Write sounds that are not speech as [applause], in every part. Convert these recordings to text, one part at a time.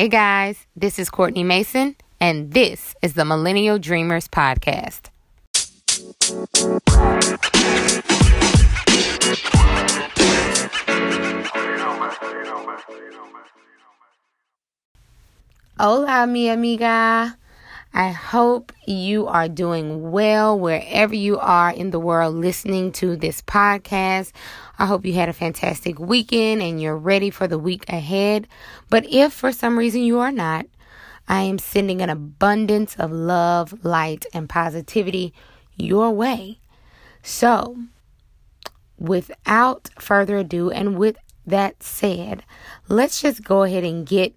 Hey guys, this is Courtney Mason, and this is the Millennial Dreamers Podcast. Hola, mi amiga. I hope you are doing well wherever you are in the world listening to this podcast. I hope you had a fantastic weekend and you're ready for the week ahead. But if for some reason you are not, I am sending an abundance of love, light, and positivity your way. So, without further ado, and with that said, let's just go ahead and get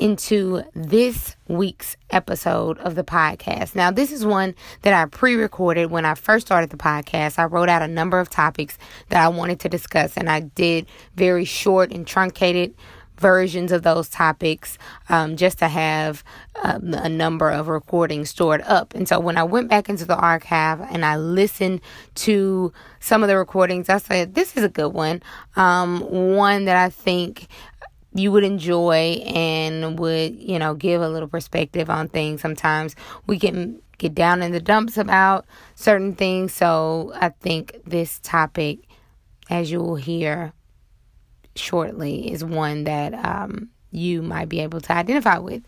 into this week's episode of the podcast. Now, this is one that I pre recorded when I first started the podcast. I wrote out a number of topics that I wanted to discuss, and I did very short and truncated versions of those topics um, just to have um, a number of recordings stored up. And so when I went back into the archive and I listened to some of the recordings, I said, This is a good one. Um, one that I think you would enjoy and would, you know, give a little perspective on things. Sometimes we can get down in the dumps about certain things. So I think this topic, as you will hear shortly, is one that um, you might be able to identify with.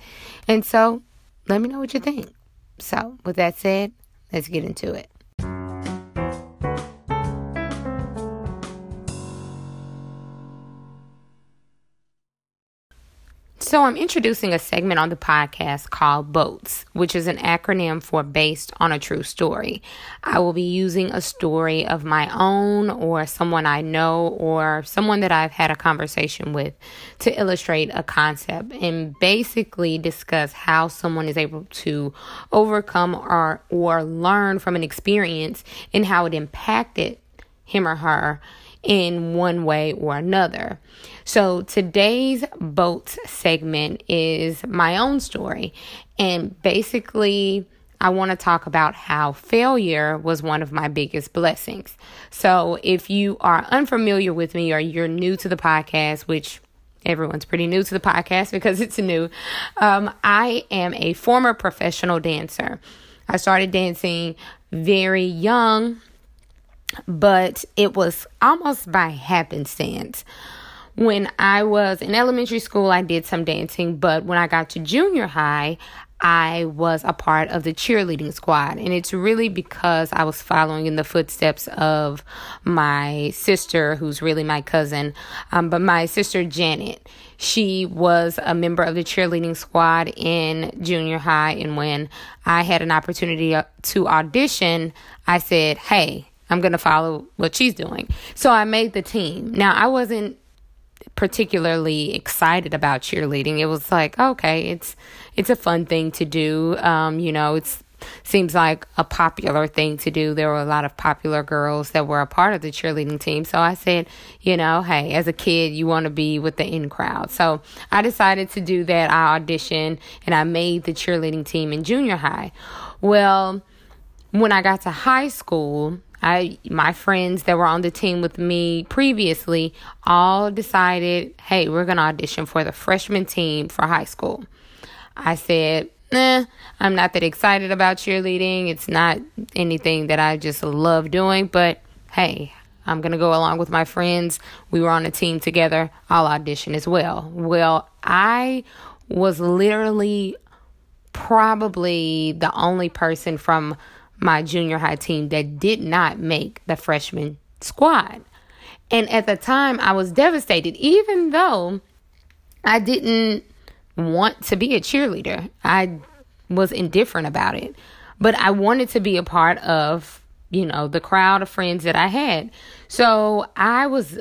And so let me know what you think. So, with that said, let's get into it. So, I'm introducing a segment on the podcast called BOATS, which is an acronym for Based on a True Story. I will be using a story of my own, or someone I know, or someone that I've had a conversation with to illustrate a concept and basically discuss how someone is able to overcome or, or learn from an experience and how it impacted him or her in one way or another. So today's boat segment is my own story. And basically, I want to talk about how failure was one of my biggest blessings. So if you are unfamiliar with me or you're new to the podcast, which everyone's pretty new to the podcast [laughs] because it's new, um, I am a former professional dancer. I started dancing very young but it was almost by happenstance. When I was in elementary school, I did some dancing, but when I got to junior high, I was a part of the cheerleading squad. And it's really because I was following in the footsteps of my sister, who's really my cousin, um, but my sister Janet. She was a member of the cheerleading squad in junior high. And when I had an opportunity uh, to audition, I said, Hey, I'm going to follow what she's doing. So I made the team. Now, I wasn't particularly excited about cheerleading. It was like, okay, it's it's a fun thing to do. Um, you know, it's seems like a popular thing to do. There were a lot of popular girls that were a part of the cheerleading team. So I said, you know, hey, as a kid, you want to be with the in crowd. So I decided to do that. I auditioned and I made the cheerleading team in junior high. Well, when I got to high school, I my friends that were on the team with me previously all decided, hey, we're gonna audition for the freshman team for high school. I said, eh, I'm not that excited about cheerleading. It's not anything that I just love doing, but hey, I'm gonna go along with my friends. We were on a team together. I'll audition as well. Well, I was literally probably the only person from my junior high team that did not make the freshman squad. And at the time, I was devastated, even though I didn't want to be a cheerleader. I was indifferent about it. But I wanted to be a part of, you know, the crowd of friends that I had. So I was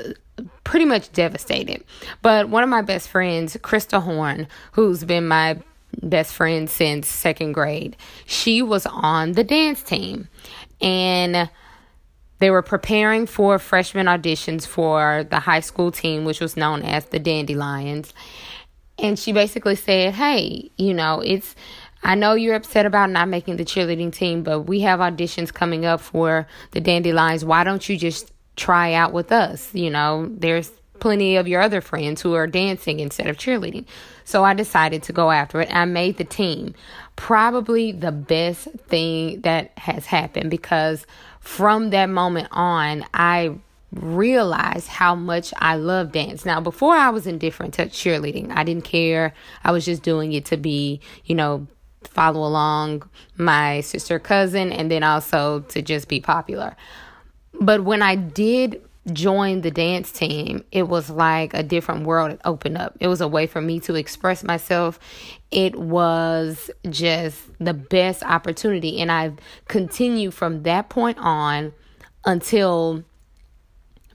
pretty much devastated. But one of my best friends, Krista Horn, who's been my best friend since second grade. She was on the dance team and they were preparing for freshman auditions for the high school team, which was known as the Dandelions. And she basically said, Hey, you know, it's, I know you're upset about not making the cheerleading team, but we have auditions coming up for the Dandelions. Why don't you just try out with us? You know, there's plenty of your other friends who are dancing instead of cheerleading. So I decided to go after it. I made the team. Probably the best thing that has happened because from that moment on, I realized how much I love dance. Now, before I was indifferent to cheerleading, I didn't care. I was just doing it to be, you know, follow along my sister cousin and then also to just be popular. But when I did join the dance team, it was like a different world it opened up. It was a way for me to express myself. It was just the best opportunity. And I've continued from that point on until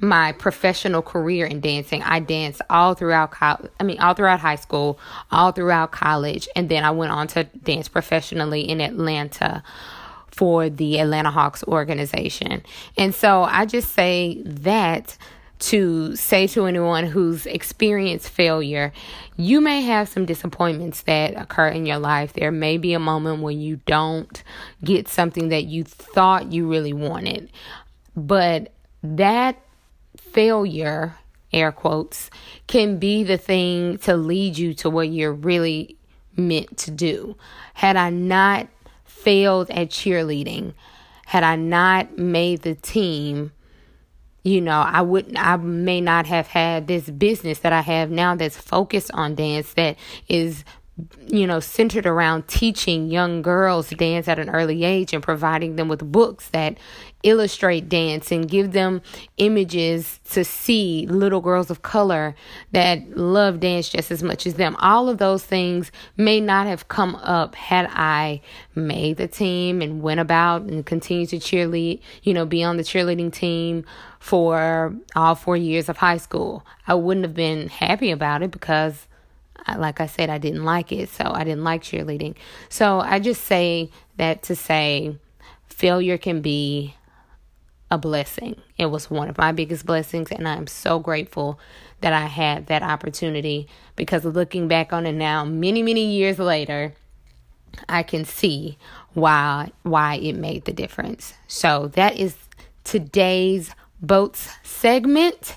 my professional career in dancing. I danced all throughout I mean all throughout high school, all throughout college, and then I went on to dance professionally in Atlanta for the Atlanta Hawks organization. And so I just say that to say to anyone who's experienced failure, you may have some disappointments that occur in your life. There may be a moment when you don't get something that you thought you really wanted. But that failure, air quotes, can be the thing to lead you to what you're really meant to do. Had I not failed at cheerleading, had I not made the team, you know, I wouldn't I may not have had this business that I have now that's focused on dance that is you know, centered around teaching young girls dance at an early age and providing them with books that illustrate dance and give them images to see little girls of color that love dance just as much as them. All of those things may not have come up had I made the team and went about and continued to cheerlead, you know, be on the cheerleading team for all four years of high school. I wouldn't have been happy about it because like I said, I didn't like it. So I didn't like cheerleading. So I just say that to say failure can be a blessing. It was one of my biggest blessings, and I'm so grateful that I had that opportunity because looking back on it now, many, many years later, I can see why why it made the difference. So that is today's boats segment.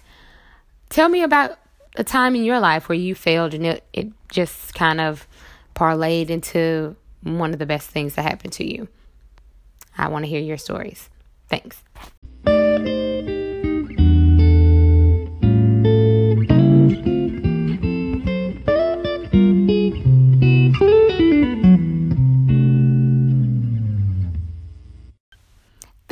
Tell me about a time in your life where you failed and it, it just kind of parlayed into one of the best things that happened to you. I want to hear your stories. Thanks.